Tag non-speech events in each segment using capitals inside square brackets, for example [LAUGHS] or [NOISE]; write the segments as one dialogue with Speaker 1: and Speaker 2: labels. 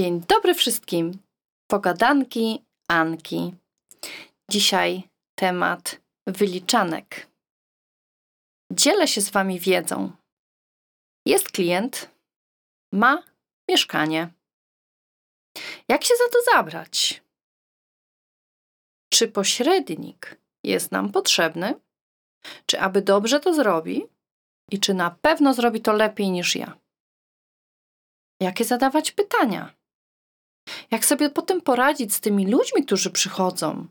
Speaker 1: Dzień dobry wszystkim. Pogadanki Anki. Dzisiaj temat wyliczanek. Dzielę się z Wami wiedzą. Jest klient, ma mieszkanie. Jak się za to zabrać? Czy pośrednik jest nam potrzebny? Czy aby dobrze to zrobi? I czy na pewno zrobi to lepiej niż ja? Jakie zadawać pytania? Jak sobie potem poradzić z tymi ludźmi, którzy przychodzą?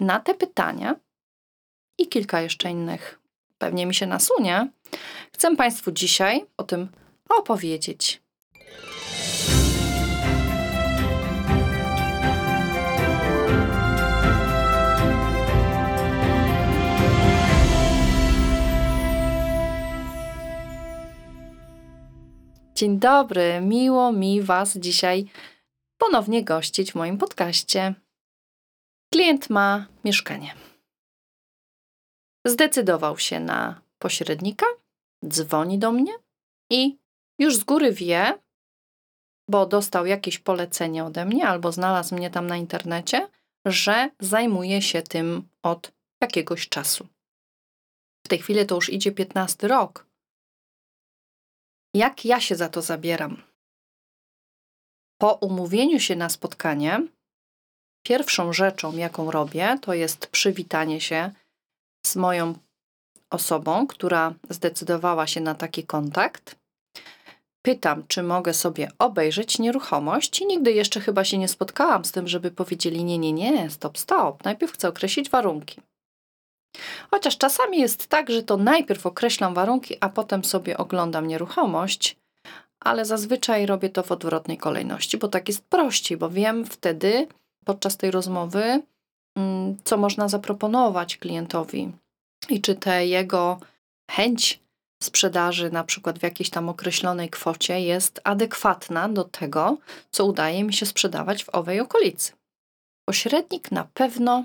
Speaker 1: Na te pytania i kilka jeszcze innych pewnie mi się nasunie, chcę Państwu dzisiaj o tym opowiedzieć. Dzień dobry, miło mi Was dzisiaj ponownie gościć w moim podcaście. Klient ma mieszkanie. Zdecydował się na pośrednika, dzwoni do mnie i już z góry wie, bo dostał jakieś polecenie ode mnie albo znalazł mnie tam na internecie, że zajmuje się tym od jakiegoś czasu. W tej chwili to już idzie 15 rok jak ja się za to zabieram? Po umówieniu się na spotkanie, pierwszą rzeczą, jaką robię, to jest przywitanie się z moją osobą, która zdecydowała się na taki kontakt. Pytam, czy mogę sobie obejrzeć nieruchomość i nigdy jeszcze chyba się nie spotkałam z tym, żeby powiedzieli nie, nie, nie, stop, stop. Najpierw chcę określić warunki. Chociaż czasami jest tak, że to najpierw określam warunki, a potem sobie oglądam nieruchomość, ale zazwyczaj robię to w odwrotnej kolejności, bo tak jest prościej, bo wiem wtedy podczas tej rozmowy, mm, co można zaproponować klientowi i czy te jego chęć sprzedaży, na przykład w jakiejś tam określonej kwocie, jest adekwatna do tego, co udaje mi się sprzedawać w owej okolicy. Pośrednik na pewno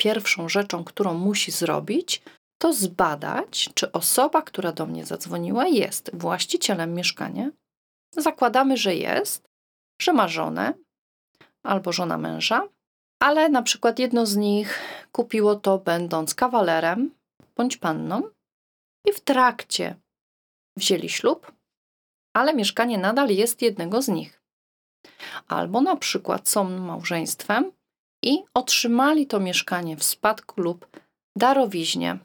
Speaker 1: pierwszą rzeczą, którą musi zrobić, to zbadać, czy osoba, która do mnie zadzwoniła, jest właścicielem mieszkania. Zakładamy, że jest, że ma żonę albo żona męża, ale na przykład jedno z nich kupiło to będąc kawalerem bądź panną i w trakcie wzięli ślub, ale mieszkanie nadal jest jednego z nich. Albo na przykład są małżeństwem, i otrzymali to mieszkanie w spadku lub darowiźnie.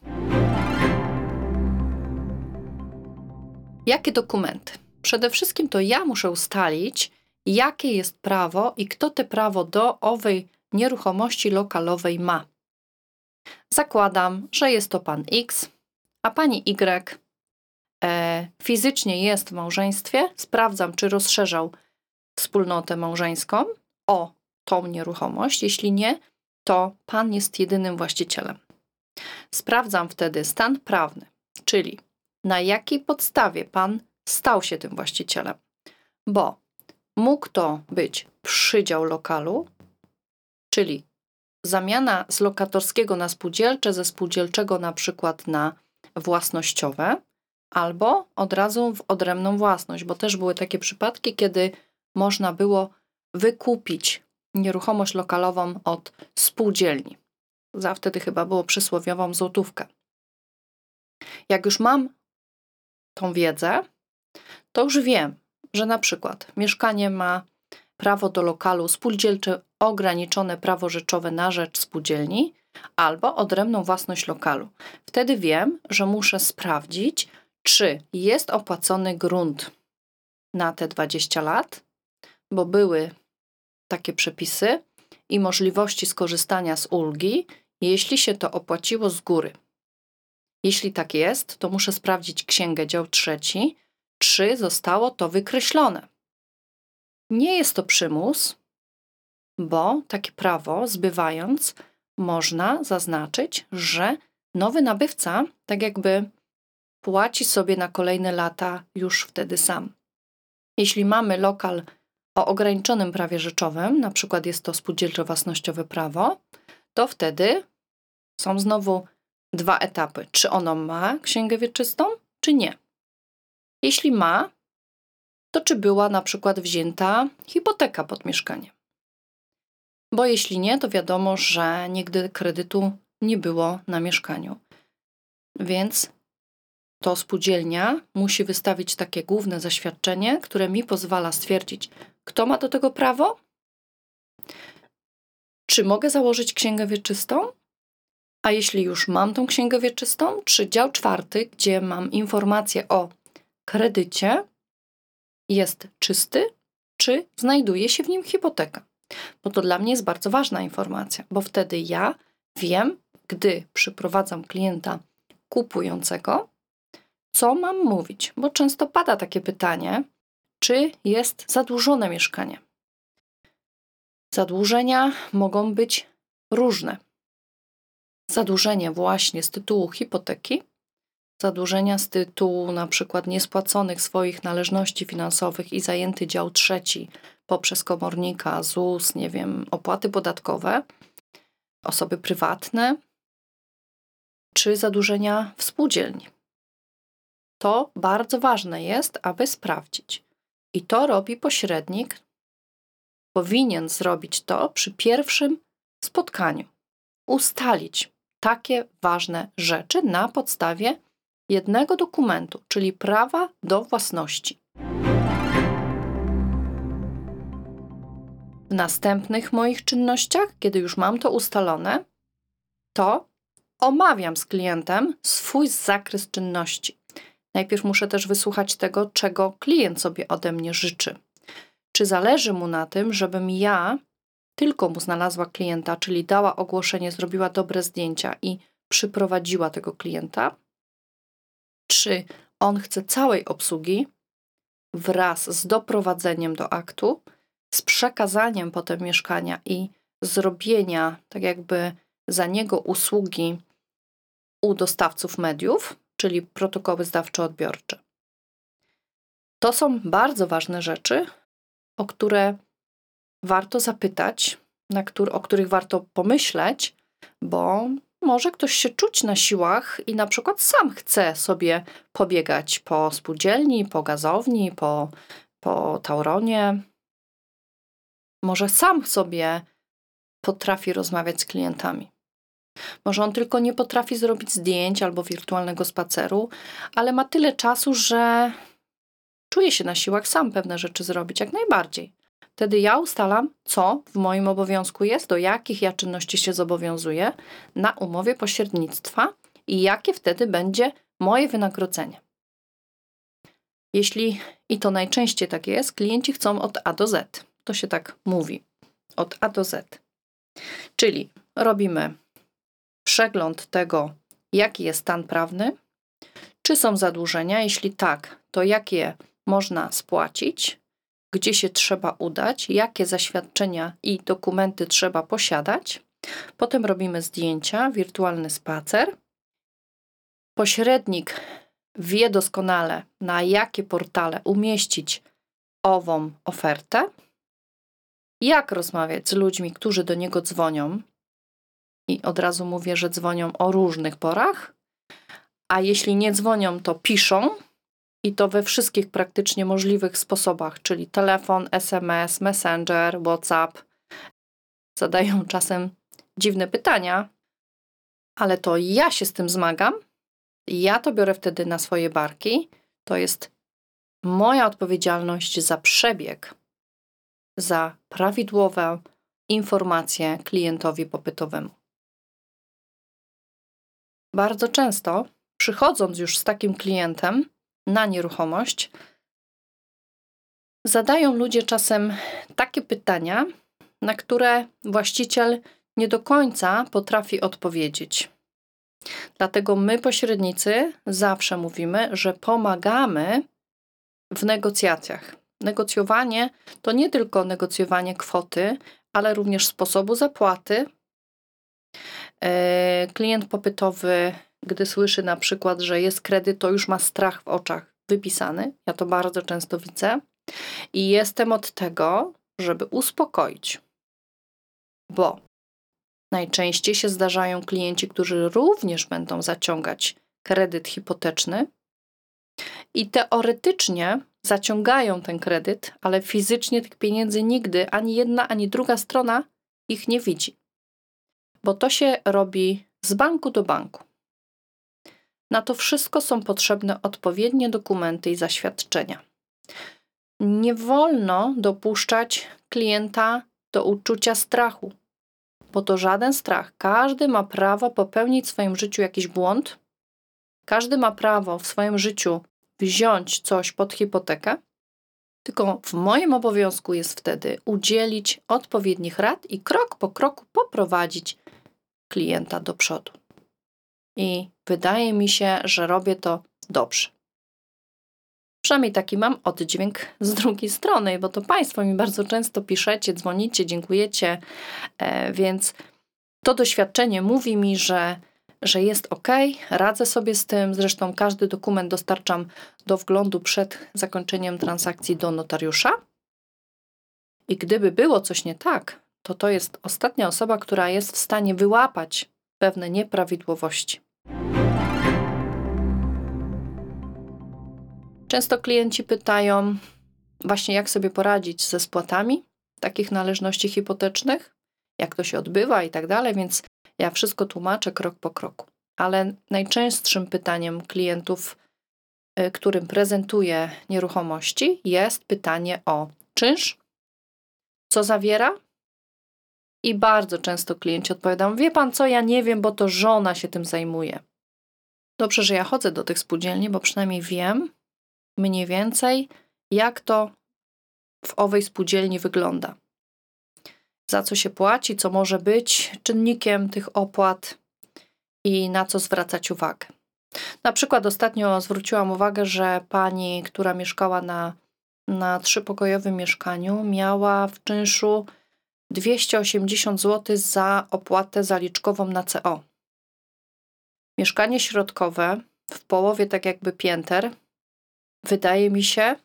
Speaker 1: Jakie dokumenty? Przede wszystkim to ja muszę ustalić, jakie jest prawo i kto te prawo do owej nieruchomości lokalowej ma. Zakładam, że jest to pan X, a pani Y e, fizycznie jest w małżeństwie. Sprawdzam, czy rozszerzał wspólnotę małżeńską o tą nieruchomość. Jeśli nie, to pan jest jedynym właścicielem. Sprawdzam wtedy stan prawny, czyli na jakiej podstawie pan stał się tym właścicielem, bo mógł to być przydział lokalu, czyli zamiana z lokatorskiego na spółdzielcze, ze spółdzielczego na przykład na własnościowe, albo od razu w odrębną własność, bo też były takie przypadki, kiedy można było wykupić nieruchomość lokalową od spółdzielni. Za wtedy chyba było przysłowiową złotówkę. Jak już mam tą wiedzę, to już wiem, że na przykład mieszkanie ma prawo do lokalu spółdzielcze ograniczone prawo rzeczowe na rzecz spółdzielni albo odrębną własność lokalu. Wtedy wiem, że muszę sprawdzić, czy jest opłacony grunt na te 20 lat, bo były takie przepisy i możliwości skorzystania z ulgi, jeśli się to opłaciło z góry. Jeśli tak jest, to muszę sprawdzić księgę dział trzeci, czy zostało to wykreślone. Nie jest to przymus, bo takie prawo zbywając, można zaznaczyć, że nowy nabywca tak jakby płaci sobie na kolejne lata już wtedy sam. Jeśli mamy lokal o ograniczonym prawie rzeczowym, na przykład jest to spółdzielczo-własnościowe prawo, to wtedy są znowu dwa etapy. Czy ono ma księgę wieczystą, czy nie. Jeśli ma, to czy była na przykład wzięta hipoteka pod mieszkanie. Bo jeśli nie, to wiadomo, że nigdy kredytu nie było na mieszkaniu. Więc to spółdzielnia musi wystawić takie główne zaświadczenie, które mi pozwala stwierdzić, kto ma do tego prawo, czy mogę założyć księgę wieczystą, a jeśli już mam tą księgę wieczystą, czy dział czwarty, gdzie mam informację o kredycie, jest czysty, czy znajduje się w nim hipoteka. Bo to dla mnie jest bardzo ważna informacja, bo wtedy ja wiem, gdy przyprowadzam klienta kupującego, co mam mówić, bo często pada takie pytanie, czy jest zadłużone mieszkanie. Zadłużenia mogą być różne. Zadłużenie właśnie z tytułu hipoteki, zadłużenia z tytułu na przykład niespłaconych swoich należności finansowych i zajęty dział trzeci poprzez komornika, ZUS, nie wiem, opłaty podatkowe, osoby prywatne, czy zadłużenia w spółdzielni. To bardzo ważne jest, aby sprawdzić. I to robi pośrednik. Powinien zrobić to przy pierwszym spotkaniu. Ustalić takie ważne rzeczy na podstawie jednego dokumentu, czyli prawa do własności. W następnych moich czynnościach, kiedy już mam to ustalone, to omawiam z klientem swój zakres czynności. Najpierw muszę też wysłuchać tego, czego klient sobie ode mnie życzy. Czy zależy mu na tym, żebym ja tylko mu znalazła klienta, czyli dała ogłoszenie, zrobiła dobre zdjęcia i przyprowadziła tego klienta? Czy on chce całej obsługi wraz z doprowadzeniem do aktu, z przekazaniem potem mieszkania i zrobienia, tak jakby za niego usługi u dostawców mediów, czyli protokoły zdawczo-odbiorcze. To są bardzo ważne rzeczy, o które warto zapytać, na który, o których warto pomyśleć, bo może ktoś się czuć na siłach i na przykład sam chce sobie pobiegać po spółdzielni, po gazowni, po, po tauronie. Może sam sobie potrafi rozmawiać z klientami. Może on tylko nie potrafi zrobić zdjęć albo wirtualnego spaceru, ale ma tyle czasu, że czuje się na siłach sam pewne rzeczy zrobić, jak najbardziej. Wtedy ja ustalam, co w moim obowiązku jest, do jakich ja czynności się zobowiązuję na umowie pośrednictwa i jakie wtedy będzie moje wynagrodzenie. Jeśli, i to najczęściej tak jest, klienci chcą od A do Z. To się tak mówi. Od A do Z. Czyli robimy przegląd tego, jaki jest stan prawny, czy są zadłużenia, jeśli tak, to jakie można spłacić, gdzie się trzeba udać, jakie zaświadczenia i dokumenty trzeba posiadać. Potem robimy zdjęcia, wirtualny spacer. Pośrednik wie doskonale, na jakie portale umieścić ową ofertę, jak rozmawiać z ludźmi, którzy do niego dzwonią. I od razu mówię, że dzwonią o różnych porach, a jeśli nie dzwonią, to piszą i to we wszystkich praktycznie możliwych sposobach, czyli telefon, SMS, Messenger, WhatsApp. Zadają czasem dziwne pytania, ale to ja się z tym zmagam. Ja to biorę wtedy na swoje barki. To jest moja odpowiedzialność za przebieg, za prawidłowe informacje klientowi popytowemu. Bardzo często, przychodząc już z takim klientem, na nieruchomość, zadają ludzie czasem takie pytania, na które właściciel nie do końca potrafi odpowiedzieć. Dlatego my, pośrednicy, zawsze mówimy, że pomagamy w negocjacjach. Negocjowanie to nie tylko negocjowanie kwoty, ale również sposobu zapłaty. E, klient popytowy gdy słyszy na przykład, że jest kredyt, to już ma strach w oczach wypisany. Ja to bardzo często widzę. I jestem od tego, żeby uspokoić, bo najczęściej się zdarzają klienci, którzy również będą zaciągać kredyt hipoteczny. I teoretycznie zaciągają ten kredyt, ale fizycznie tych pieniędzy nigdy ani jedna, ani druga strona ich nie widzi. Bo to się robi z banku do banku. Na to wszystko są potrzebne odpowiednie dokumenty i zaświadczenia. Nie wolno dopuszczać klienta do uczucia strachu, bo to żaden strach. Każdy ma prawo popełnić w swoim życiu jakiś błąd, każdy ma prawo w swoim życiu wziąć coś pod hipotekę, tylko w moim obowiązku jest wtedy udzielić odpowiednich rad i krok po kroku poprowadzić klienta do przodu. I wydaje mi się, że robię to dobrze. Przynajmniej taki mam oddźwięk z drugiej strony, bo to Państwo mi bardzo często piszecie, dzwonicie, dziękujecie, e, więc to doświadczenie mówi mi, że, że jest ok, radzę sobie z tym. Zresztą każdy dokument dostarczam do wglądu przed zakończeniem transakcji do notariusza. I gdyby było coś nie tak, to to jest ostatnia osoba, która jest w stanie wyłapać pewne nieprawidłowości. Często klienci pytają, właśnie jak sobie poradzić ze spłatami takich należności hipotecznych, jak to się odbywa i tak dalej, więc ja wszystko tłumaczę krok po kroku. Ale najczęstszym pytaniem klientów, y, którym prezentuję nieruchomości, jest pytanie o czynsz, co zawiera. I bardzo często klienci odpowiadają: Wie pan co, ja nie wiem, bo to żona się tym zajmuje. Dobrze, że ja chodzę do tych spółdzielni, bo przynajmniej wiem, mniej więcej, jak to w owej spółdzielni wygląda. Za co się płaci, co może być czynnikiem tych opłat i na co zwracać uwagę. Na przykład ostatnio zwróciłam uwagę, że pani, która mieszkała na, na trzypokojowym mieszkaniu, miała w czynszu 280 zł za opłatę zaliczkową na CO. Mieszkanie środkowe w połowie tak jakby pięter Wydaje mi się,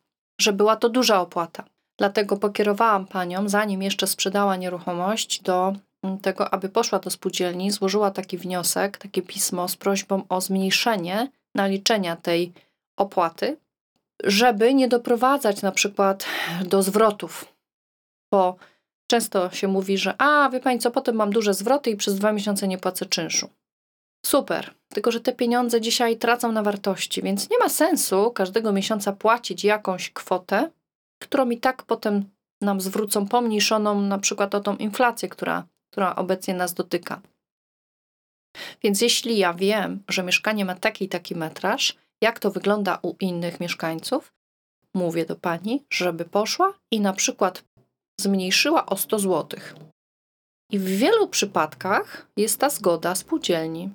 Speaker 1: że była to duża opłata. Dlatego pokierowałam panią, zanim jeszcze sprzedała nieruchomość, do mm, tego, aby poszła do spółdzielni, złożyła taki wniosek, takie pismo z prośbą o zmniejszenie naliczenia tej opłaty, żeby nie doprowadzać na przykład do zwrotów. Bo często się mówi, że a, wie pani co, potem mam duże zwroty i przez dwa miesiące nie płacę czynszu. Super, tylko że te pieniądze dzisiaj tracą na wartości, więc nie ma sensu każdego miesiąca płacić jakąś kwotę, którą i tak potem nam zwrócą pomniejszoną na przykład o tą inflację, która, która obecnie nas dotyka. Więc jeśli ja wiem, że mieszkanie ma taki i taki metraż, jak to wygląda u innych mieszkańców, mówię do pani, żeby poszła i na przykład zmniejszyła o 100 zł. I w wielu przypadkach jest ta zgoda spółdzielni.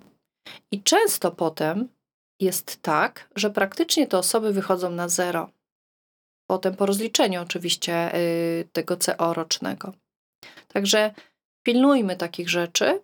Speaker 1: I często potem jest tak, że praktycznie te osoby wychodzą na zero. Potem po rozliczeniu oczywiście yy, tego CO rocznego. Także pilnujmy takich rzeczy.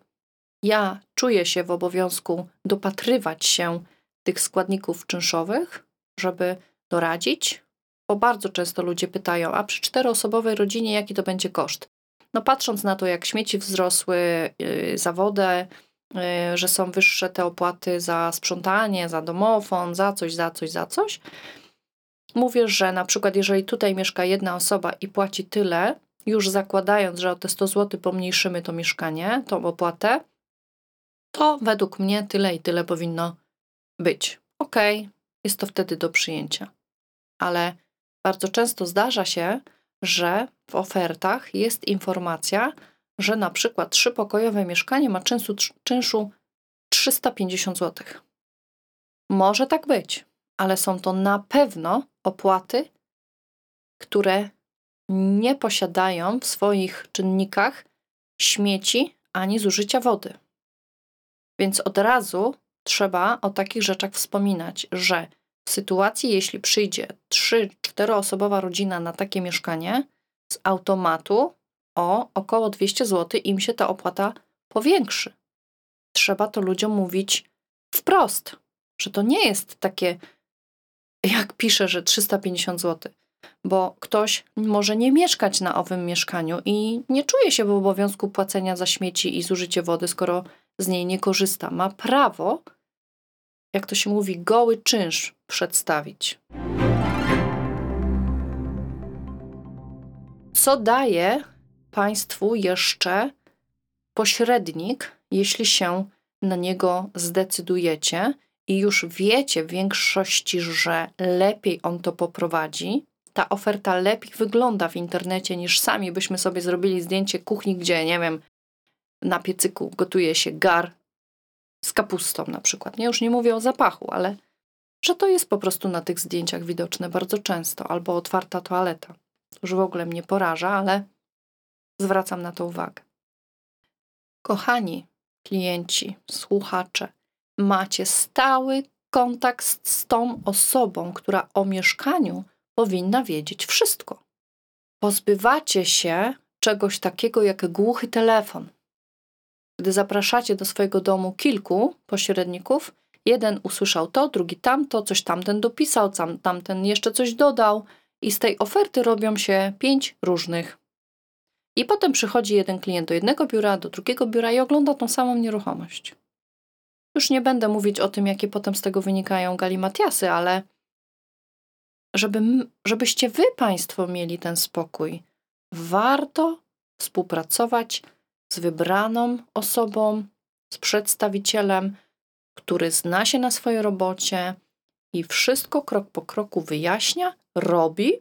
Speaker 1: Ja czuję się w obowiązku dopatrywać się tych składników czynszowych, żeby doradzić, bo bardzo często ludzie pytają, a przy czteroosobowej rodzinie jaki to będzie koszt? No patrząc na to, jak śmieci wzrosły, yy, za wodę, Y, że są wyższe te opłaty za sprzątanie, za domofon, za coś, za coś, za coś. Mówię, że na przykład jeżeli tutaj mieszka jedna osoba i płaci tyle, już zakładając, że o te 100 zł pomniejszymy to mieszkanie, tą opłatę, to według mnie tyle i tyle powinno być. Ok, jest to wtedy do przyjęcia. Ale bardzo często zdarza się, że w ofertach jest informacja, że na przykład trzypokojowe mieszkanie ma czynszu, czynszu 350 zł. Może tak być, ale są to na pewno opłaty, które nie posiadają w swoich czynnikach śmieci ani zużycia wody. Więc od razu trzeba o takich rzeczach wspominać, że w sytuacji, jeśli przyjdzie 3-4 osobowa rodzina na takie mieszkanie, z automatu o około 200 zł im się ta opłata powiększy. Trzeba to ludziom mówić wprost, że to nie jest takie, jak pisze, że 350 zł, bo ktoś może nie mieszkać na owym mieszkaniu i nie czuje się w obowiązku płacenia za śmieci i zużycie wody, skoro z niej nie korzysta. Ma prawo, jak to się mówi, goły czynsz przedstawić. co daje Państwu jeszcze pośrednik, jeśli się na niego zdecydujecie i już wiecie w większości, że lepiej on to poprowadzi, ta oferta lepiej wygląda w internecie niż sami byśmy sobie zrobili zdjęcie kuchni, gdzie, nie wiem, na piecyku gotuje się gar z kapustą na przykład. Nie, już nie mówię o zapachu, ale że to jest po prostu na tych zdjęciach widoczne bardzo często, albo otwarta toaleta. To już w ogóle mnie poraża, ale zwracam na to uwagę. Kochani klienci, słuchacze, macie stały kontakt z tą osobą, która o mieszkaniu powinna wiedzieć wszystko. Pozbywacie się czegoś takiego jak głuchy telefon. Gdy zapraszacie do swojego domu kilku pośredników, jeden usłyszał to, drugi tamto, coś tamten dopisał, tamten jeszcze coś dodał, i z tej oferty robią się pięć różnych. I potem przychodzi jeden klient do jednego biura, do drugiego biura i ogląda tą samą nieruchomość. Już nie będę mówić o tym, jakie potem z tego wynikają galimatiasy, ale żeby, żebyście wy, Państwo, mieli ten spokój, warto współpracować z wybraną osobą, z przedstawicielem, który zna się na swojej robocie i wszystko krok po kroku wyjaśnia, robi,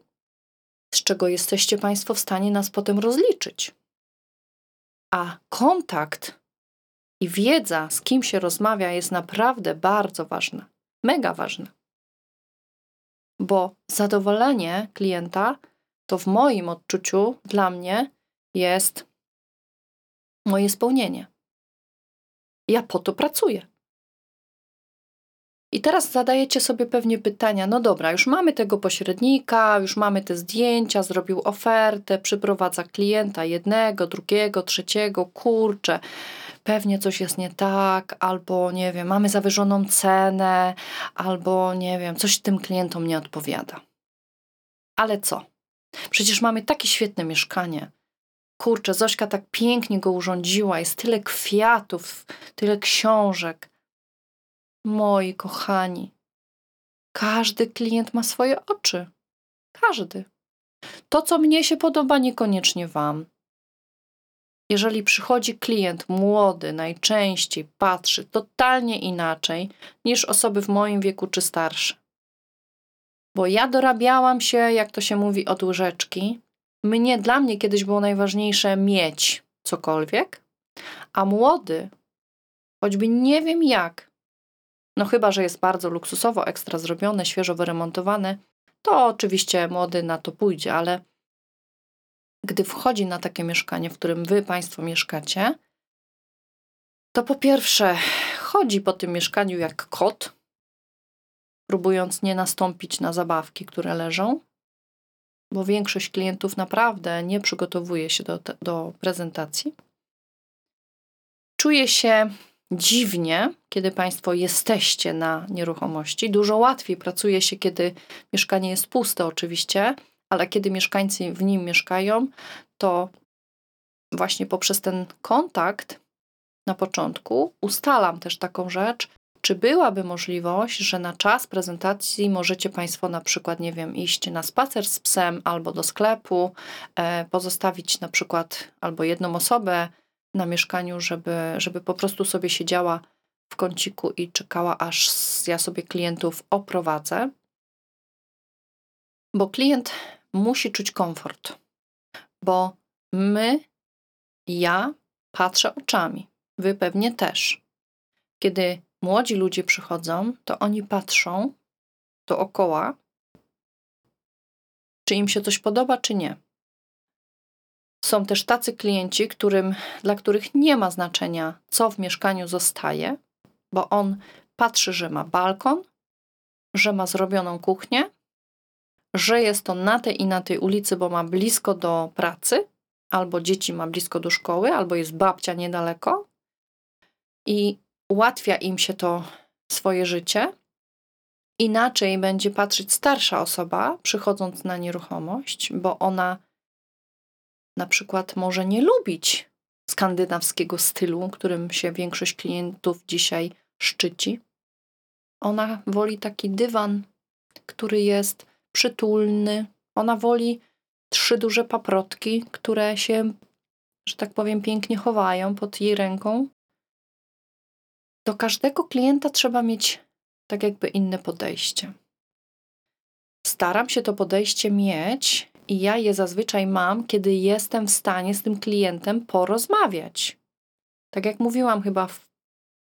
Speaker 1: z czego jesteście Państwo w stanie nas potem rozliczyć. A kontakt i wiedza, z kim się rozmawia, jest naprawdę bardzo ważna, mega ważna. Bo zadowolenie klienta to w moim odczuciu dla mnie jest moje spełnienie. Ja po to pracuję. I teraz zadajecie sobie pewnie pytania: no dobra, już mamy tego pośrednika, już mamy te zdjęcia, zrobił ofertę, przyprowadza klienta jednego, drugiego, trzeciego, kurczę, pewnie coś jest nie tak, albo nie wiem, mamy zawyżoną cenę, albo nie wiem, coś tym klientom nie odpowiada. Ale co? Przecież mamy takie świetne mieszkanie. Kurczę, Zośka tak pięknie go urządziła, jest tyle kwiatów, tyle książek. Moi kochani, każdy klient ma swoje oczy. Każdy. To, co mnie się podoba, niekoniecznie Wam. Jeżeli przychodzi klient młody, najczęściej patrzy totalnie inaczej niż osoby w moim wieku czy starsze. Bo ja dorabiałam się, jak to się mówi, od łyżeczki. Mnie, dla mnie kiedyś było najważniejsze mieć cokolwiek, a młody, choćby nie wiem jak, no chyba, że jest bardzo luksusowo, ekstra zrobione, świeżo wyremontowane, to oczywiście młody na to pójdzie, ale gdy wchodzi na takie mieszkanie, w którym wy Państwo mieszkacie, to po pierwsze chodzi po tym mieszkaniu jak kot, próbując nie nastąpić na zabawki, które leżą, bo większość klientów naprawdę nie przygotowuje się do, do prezentacji. Czuje się dziwnie, kiedy Państwo jesteście na nieruchomości. Dużo łatwiej pracuje się, kiedy mieszkanie jest puste, oczywiście, ale kiedy mieszkańcy w nim mieszkają, to właśnie poprzez ten kontakt na początku ustalam też taką rzecz, czy byłaby możliwość, że na czas prezentacji możecie Państwo na przykład, nie wiem, iść na spacer z psem albo do sklepu, e, pozostawić na przykład albo jedną osobę na mieszkaniu, żeby, żeby po prostu sobie siedziała w kąciku i czekała, aż ja sobie klientów oprowadzę. Bo klient musi czuć komfort, bo my, ja patrzę oczami, wy pewnie też. Kiedy młodzi ludzie przychodzą, to oni patrzą dookoła, czy im się coś podoba, czy nie. Są też tacy klienci, którym, dla których nie ma znaczenia, co w mieszkaniu zostaje, bo on patrzy, że ma balkon, że ma zrobioną kuchnię, że jest to na tej i na tej ulicy, bo ma blisko do pracy, albo dzieci ma blisko do szkoły, albo jest babcia niedaleko i ułatwia im się to swoje życie. Inaczej będzie patrzeć starsza osoba, przychodząc na nieruchomość, bo ona na przykład może nie lubić skandynawskiego stylu, którym się większość klientów dzisiaj szczyci. Ona woli taki dywan, który jest przytulny. Ona woli trzy duże paprotki, które się, że tak powiem, pięknie chowają pod jej ręką. Do każdego klienta trzeba mieć tak jakby inne podejście. Staram się to podejście mieć i ja je zazwyczaj mam, kiedy jestem w stanie z tym klientem porozmawiać. Tak jak mówiłam chyba w,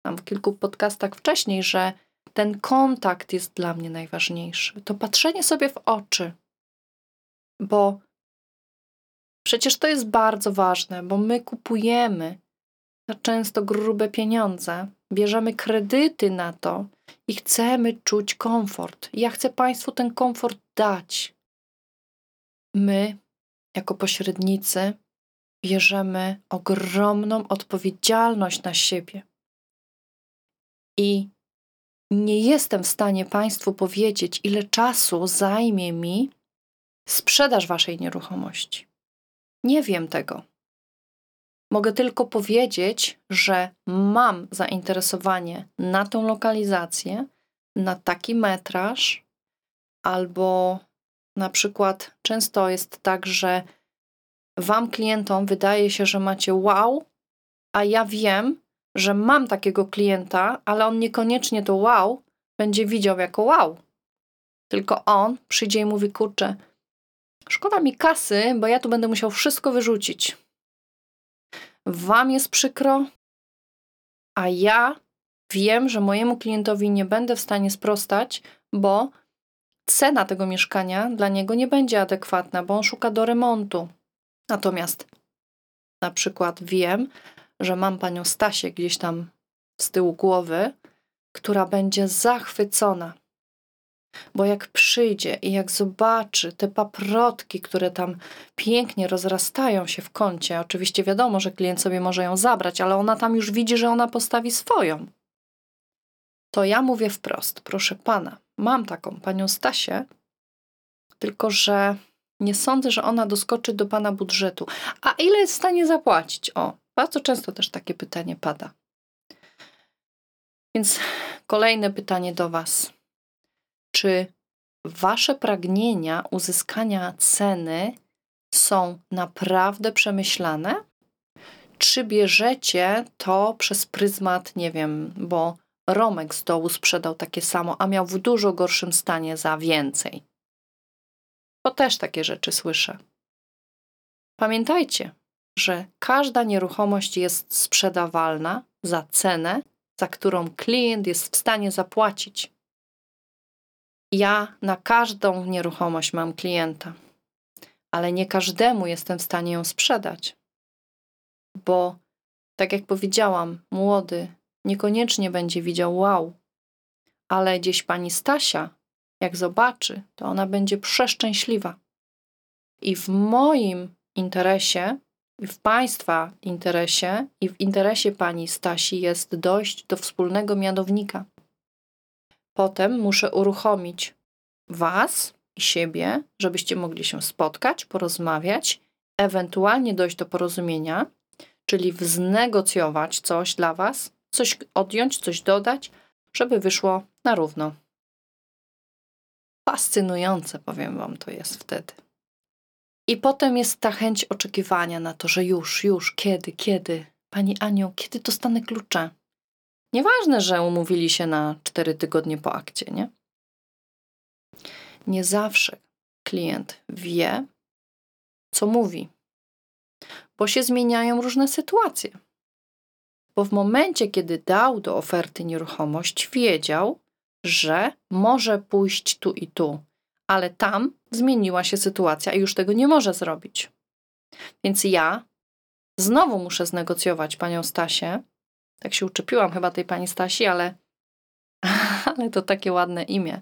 Speaker 1: tam w kilku podcastach wcześniej, że ten kontakt jest dla mnie najważniejszy. To patrzenie sobie w oczy. Bo przecież to jest bardzo ważne, bo my kupujemy za często grube pieniądze, bierzemy kredyty na to i chcemy czuć komfort. Ja chcę Państwu ten komfort dać. My, jako pośrednicy, bierzemy ogromną odpowiedzialność na siebie. I nie jestem w stanie Państwu powiedzieć, ile czasu zajmie mi sprzedaż Waszej nieruchomości. Nie wiem tego. Mogę tylko powiedzieć, że mam zainteresowanie na tą lokalizację, na taki metraż, albo na przykład często jest tak, że Wam, klientom, wydaje się, że macie wow, a ja wiem, że mam takiego klienta, ale on niekoniecznie to wow będzie widział jako wow. Tylko on przyjdzie i mówi: Kurczę, szkoda mi kasy, bo ja tu będę musiał wszystko wyrzucić. Wam jest przykro, a ja wiem, że mojemu klientowi nie będę w stanie sprostać, bo cena tego mieszkania dla niego nie będzie adekwatna, bo on szuka do remontu. Natomiast na przykład wiem, że mam panią Stasię gdzieś tam z tyłu głowy, która będzie zachwycona. Bo jak przyjdzie i jak zobaczy te paprotki, które tam pięknie rozrastają się w kącie, oczywiście wiadomo, że klient sobie może ją zabrać, ale ona tam już widzi, że ona postawi swoją. To ja mówię wprost, proszę pana, mam taką panią Stasię, tylko że nie sądzę, że ona doskoczy do pana budżetu. A ile jest w stanie zapłacić? O, bardzo często też takie pytanie pada. Więc kolejne pytanie do Was. Czy Wasze pragnienia uzyskania ceny są naprawdę przemyślane? Czy bierzecie to przez pryzmat, nie wiem, bo Romek z dołu sprzedał takie samo, a miał w dużo gorszym stanie za więcej? Bo też takie rzeczy słyszę. Pamiętajcie, że każda nieruchomość jest sprzedawalna za cenę, za którą klient jest w stanie zapłacić. Ja na każdą nieruchomość mam klienta, ale nie każdemu jestem w stanie ją sprzedać, bo tak jak powiedziałam, młody niekoniecznie będzie widział wow, ale gdzieś pani Stasia, jak zobaczy, to ona będzie przeszczęśliwa. I w moim interesie w Państwa interesie i w interesie Pani Stasi jest dojść do wspólnego mianownika. Potem muszę uruchomić Was i siebie, żebyście mogli się spotkać, porozmawiać, ewentualnie dojść do porozumienia, czyli wznegocjować coś dla Was, coś odjąć, coś dodać, żeby wyszło na równo. Fascynujące, powiem Wam, to jest wtedy. I potem jest ta chęć oczekiwania na to, że już, już, kiedy, kiedy, Pani Aniu, kiedy dostanę klucze? Nieważne, że umówili się na cztery tygodnie po akcie, nie? Nie zawsze klient wie, co mówi, bo się zmieniają różne sytuacje. Bo w momencie, kiedy dał do oferty nieruchomość, wiedział, że może pójść tu i tu, ale tam zmieniła się sytuacja i już tego nie może zrobić. Więc ja znowu muszę znegocjować panią Stasię. Tak się uczepiłam chyba tej pani Stasi, ale, [LAUGHS] ale to takie ładne imię.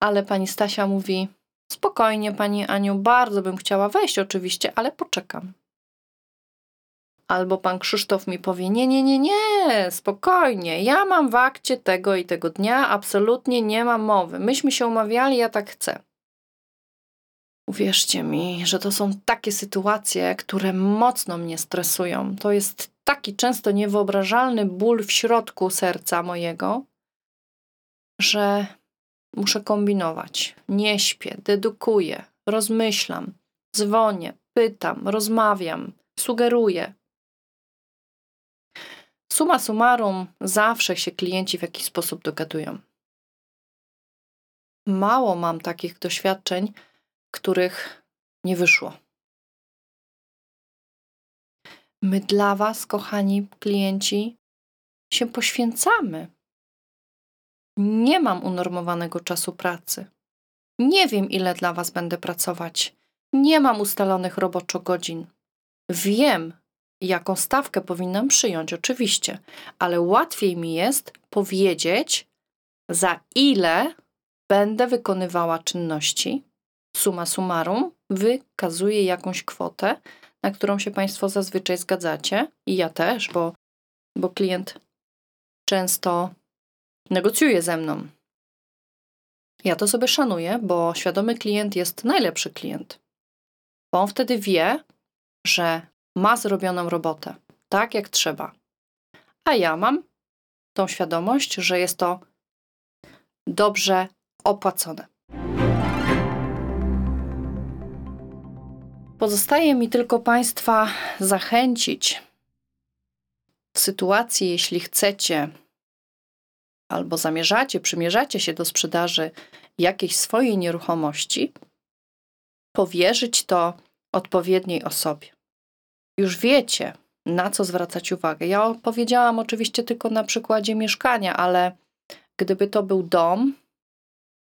Speaker 1: Ale pani Stasia mówi: Spokojnie, pani Aniu, bardzo bym chciała wejść, oczywiście, ale poczekam. Albo pan Krzysztof mi powie: Nie, nie, nie, nie, spokojnie, ja mam w akcie tego i tego dnia, absolutnie nie ma mowy. Myśmy się umawiali, ja tak chcę. Uwierzcie mi, że to są takie sytuacje, które mocno mnie stresują. To jest taki często niewyobrażalny ból w środku serca mojego, że muszę kombinować. Nie śpię, dedukuję, rozmyślam, dzwonię, pytam, rozmawiam, sugeruję. Suma summarum, zawsze się klienci w jakiś sposób dogadują. Mało mam takich doświadczeń, których nie wyszło. My dla Was, kochani klienci, się poświęcamy. Nie mam unormowanego czasu pracy. Nie wiem, ile dla Was będę pracować. Nie mam ustalonych roboczo godzin. Wiem, jaką stawkę powinnam przyjąć, oczywiście, ale łatwiej mi jest powiedzieć, za ile będę wykonywała czynności. Suma summarum wykazuje jakąś kwotę, na którą się Państwo zazwyczaj zgadzacie, i ja też, bo, bo klient często negocjuje ze mną. Ja to sobie szanuję, bo świadomy klient jest najlepszy klient. Bo on wtedy wie, że ma zrobioną robotę, tak jak trzeba. A ja mam tą świadomość, że jest to dobrze opłacone. Pozostaje mi tylko Państwa zachęcić w sytuacji, jeśli chcecie albo zamierzacie, przymierzacie się do sprzedaży jakiejś swojej nieruchomości, powierzyć to odpowiedniej osobie. Już wiecie, na co zwracać uwagę. Ja opowiedziałam oczywiście tylko na przykładzie mieszkania, ale gdyby to był dom,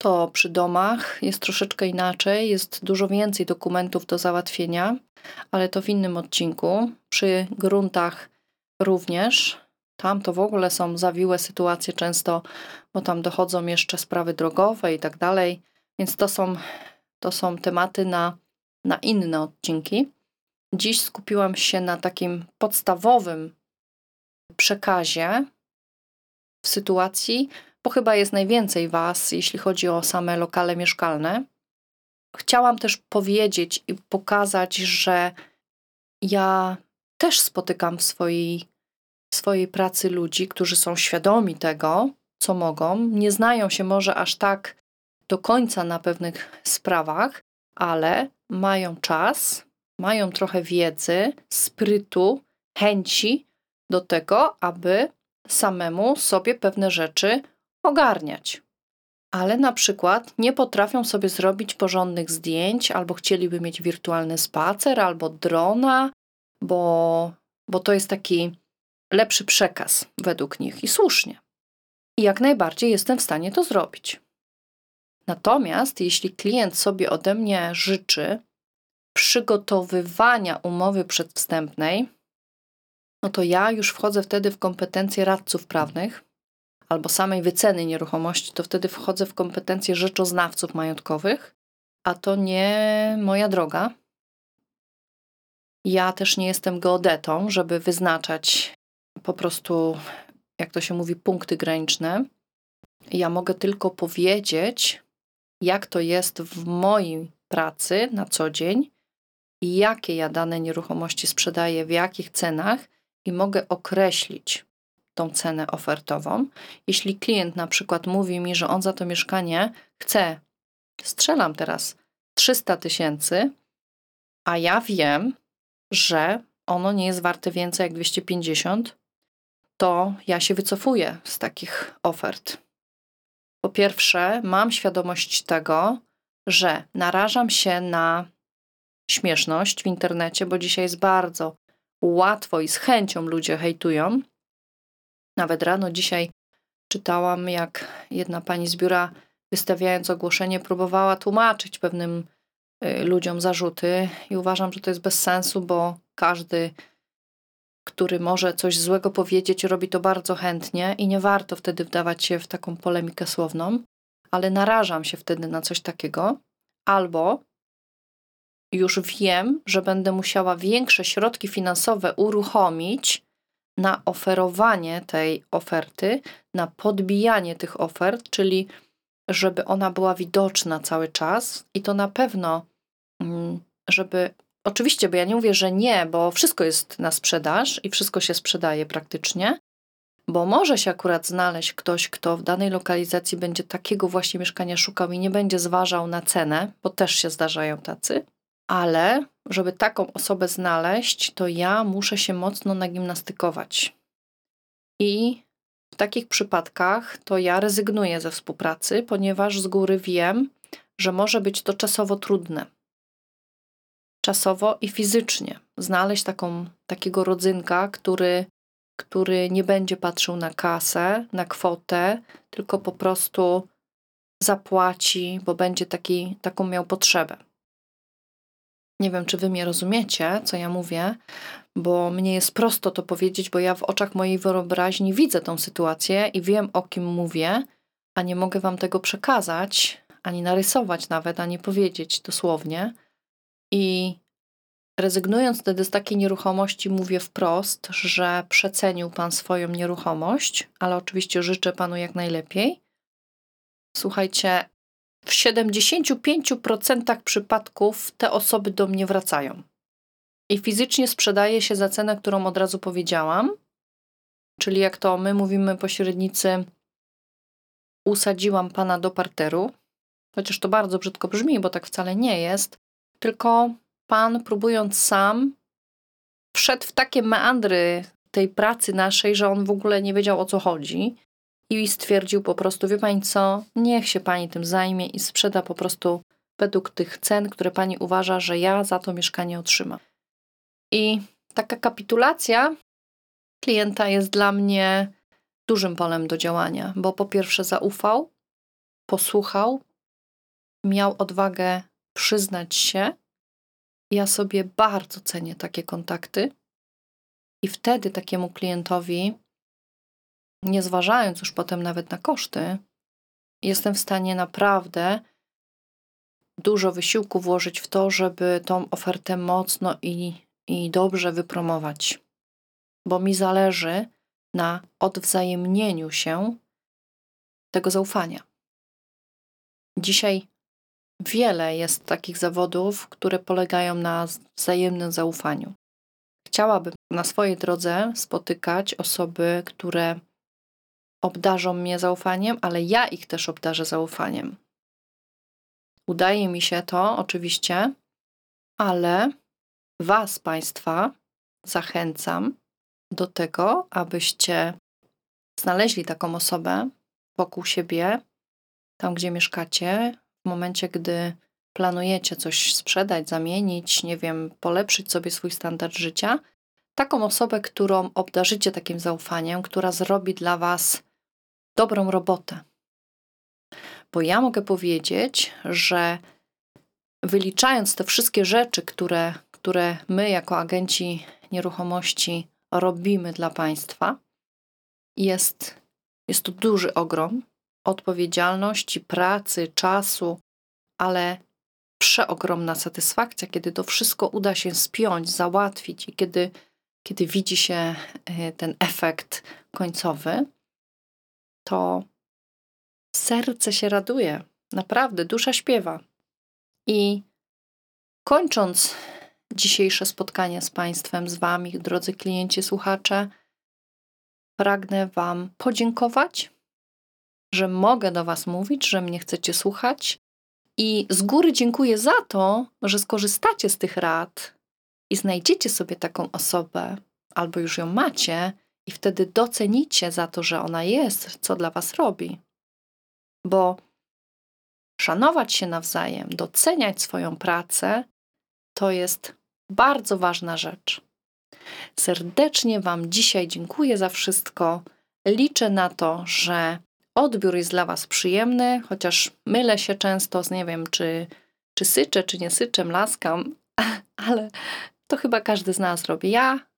Speaker 1: to przy domach jest troszeczkę inaczej, jest dużo więcej dokumentów do załatwienia, ale to w innym odcinku. Przy gruntach również. Tam to w ogóle są zawiłe sytuacje często, bo tam dochodzą jeszcze sprawy drogowe i tak dalej, więc to są, to są tematy na, na inne odcinki. Dziś skupiłam się na takim podstawowym przekazie w sytuacji, bo chyba jest najwięcej Was, jeśli chodzi o same lokale mieszkalne. Chciałam też powiedzieć i pokazać, że ja też spotykam w swojej, w swojej pracy ludzi, którzy są świadomi tego, co mogą, nie znają się może aż tak do końca na pewnych sprawach, ale mają czas, mają trochę wiedzy, sprytu, chęci do tego, aby samemu sobie pewne rzeczy ogarniać. Ale na przykład nie potrafią sobie zrobić porządnych zdjęć, albo chcieliby mieć wirtualny spacer, albo drona, bo, bo to jest taki lepszy przekaz według nich i słusznie. I jak najbardziej jestem w stanie to zrobić. Natomiast jeśli klient sobie ode mnie życzy przygotowywania umowy przedwstępnej, no to ja już wchodzę wtedy w kompetencje radców prawnych albo samej wyceny nieruchomości, to wtedy wchodzę w kompetencje rzeczoznawców majątkowych, a to nie moja droga. Ja też nie jestem geodetą, żeby wyznaczać po prostu, jak to się mówi, punkty graniczne. Ja mogę tylko powiedzieć, jak to jest w mojej pracy na co dzień jakie ja dane nieruchomości sprzedaję, w jakich cenach i mogę określić tą cenę ofertową. Jeśli klient na przykład mówi mi, że on za to mieszkanie chce, strzelam teraz 300 tysięcy, a ja wiem, że ono nie jest warte więcej jak 250, to ja się wycofuję z takich ofert. Po pierwsze, mam świadomość tego, że narażam się na śmieszność w internecie, bo dzisiaj jest bardzo łatwo i z chęcią ludzie hejtują. Nawet rano. Dzisiaj czytałam, jak jedna pani z biura, wystawiając ogłoszenie, próbowała tłumaczyć pewnym y, ludziom zarzuty, i uważam, że to jest bez sensu, bo każdy, który może coś złego powiedzieć, robi to bardzo chętnie i nie warto wtedy wdawać się w taką polemikę słowną, ale narażam się wtedy na coś takiego, albo już wiem, że będę musiała większe środki finansowe uruchomić na oferowanie tej oferty, na podbijanie tych ofert, czyli żeby ona była widoczna cały czas i to na pewno, mm, żeby. Oczywiście, bo ja nie mówię, że nie, bo wszystko jest na sprzedaż i wszystko się sprzedaje praktycznie, bo może się akurat znaleźć ktoś, kto w danej lokalizacji będzie takiego właśnie mieszkania szukał i nie będzie zważał na cenę, bo też się zdarzają tacy, ale żeby taką osobę znaleźć, to ja muszę się mocno nagimnastykować. I w takich przypadkach to ja rezygnuję ze współpracy, ponieważ z góry wiem, że może być to czasowo trudne. Czasowo i fizycznie. Znaleźć taką, takiego rodzynka, który, który nie będzie patrzył na kasę, na kwotę, tylko po prostu zapłaci, bo będzie taki, taką miał potrzebę. Nie wiem, czy wy mnie rozumiecie, co ja mówię, bo mnie jest prosto to powiedzieć, bo ja w oczach mojej wyobraźni widzę tą sytuację i wiem, o kim mówię, a nie mogę wam tego przekazać, ani narysować nawet, ani powiedzieć dosłownie. I rezygnując wtedy z takiej nieruchomości, mówię wprost, że przecenił pan swoją nieruchomość, ale oczywiście życzę panu jak najlepiej. Słuchajcie, w 75% przypadków te osoby do mnie wracają. I fizycznie sprzedaje się za cenę, którą od razu powiedziałam. Czyli jak to my mówimy pośrednicy, usadziłam pana do parteru, chociaż to bardzo brzydko brzmi, bo tak wcale nie jest, tylko pan próbując sam wszedł w takie meandry tej pracy naszej, że on w ogóle nie wiedział o co chodzi i stwierdził po prostu, wie pani co, niech się pani tym zajmie i sprzeda po prostu według tych cen, które pani uważa, że ja za to mieszkanie otrzymam. I taka kapitulacja klienta jest dla mnie dużym polem do działania, bo po pierwsze zaufał, posłuchał, miał odwagę przyznać się. Ja sobie bardzo cenię takie kontakty i wtedy takiemu klientowi nie zważając już potem nawet na koszty, jestem w stanie naprawdę dużo wysiłku włożyć w to, żeby tą ofertę mocno i, i dobrze wypromować, bo mi zależy na odwzajemnieniu się tego zaufania. Dzisiaj wiele jest takich zawodów, które polegają na wzajemnym zaufaniu. Chciałabym na swojej drodze spotykać osoby, które obdarzą mnie zaufaniem, ale ja ich też obdarzę zaufaniem. Udaje mi się to oczywiście, ale Was, Państwa, zachęcam do tego, abyście znaleźli taką osobę wokół siebie, tam gdzie mieszkacie, w momencie, gdy planujecie coś sprzedać, zamienić, nie wiem, polepszyć sobie swój standard życia, taką osobę, którą obdarzycie takim zaufaniem, która zrobi dla Was dobrą robotę. Bo ja mogę powiedzieć, że wyliczając te wszystkie rzeczy, które, które my jako agenci nieruchomości robimy dla państwa, jest, jest to duży ogrom odpowiedzialności, pracy, czasu, ale przeogromna satysfakcja, kiedy to wszystko uda się spiąć, załatwić i kiedy, kiedy widzi się e, ten efekt końcowy to serce się raduje. Naprawdę, dusza śpiewa. I kończąc dzisiejsze spotkanie z Państwem, z Wami, drodzy klienci, słuchacze, pragnę Wam podziękować, że mogę do Was mówić, że mnie chcecie słuchać. I z góry dziękuję za to, że skorzystacie z tych rad i znajdziecie sobie taką osobę, albo już ją macie, i wtedy docenicie za to, że ona jest, co dla Was robi. Bo szanować się nawzajem, doceniać swoją pracę, to jest bardzo ważna rzecz. Serdecznie Wam dzisiaj dziękuję za wszystko. Liczę na to, że odbiór jest dla Was przyjemny, chociaż mylę się często z nie wiem, czy, czy syczę, czy nie syczę, laskam, [LAUGHS] ale to chyba każdy z nas robi. Ja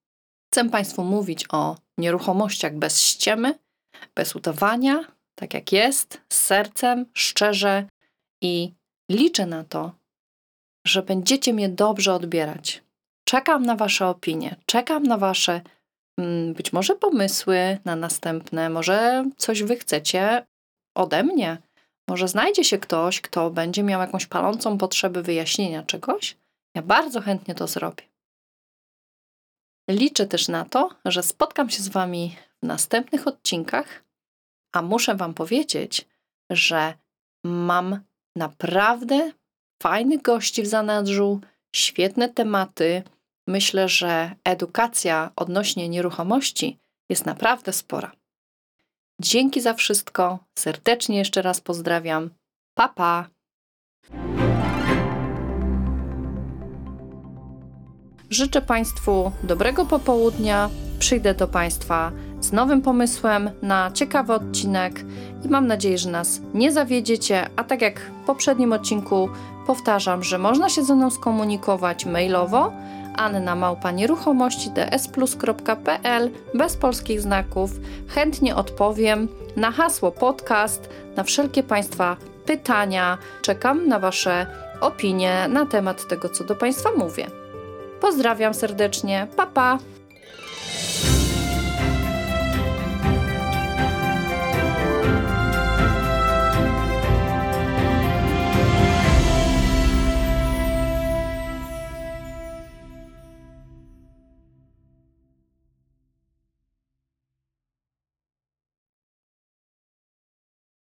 Speaker 1: chcę Państwu mówić o nieruchomościach bez ściemy, bez udawania, tak jak jest, z sercem, szczerze i liczę na to, że będziecie mnie dobrze odbierać. Czekam na Wasze opinie, czekam na Wasze mm, być może pomysły na następne, może coś Wy chcecie ode mnie. Może znajdzie się ktoś, kto będzie miał jakąś palącą potrzebę wyjaśnienia czegoś. Ja bardzo chętnie to zrobię. Liczę też na to, że spotkam się z Wami w następnych odcinkach, a muszę Wam powiedzieć, że mam naprawdę fajnych gości w zanadrzu świetne tematy. Myślę, że edukacja odnośnie nieruchomości jest naprawdę spora. Dzięki za wszystko. Serdecznie jeszcze raz pozdrawiam. Pa pa. Życzę Państwu dobrego popołudnia. Przyjdę do Państwa z nowym pomysłem na ciekawy odcinek i mam nadzieję, że nas nie zawiedziecie. A tak jak w poprzednim odcinku powtarzam, że można się ze mną skomunikować mailowo anna małpa nieruchomości dsplus.pl bez polskich znaków. Chętnie odpowiem na hasło podcast, na wszelkie Państwa pytania. Czekam na Wasze opinie na temat tego, co do Państwa mówię. Pozdrawiam serdecznie. Pa pa!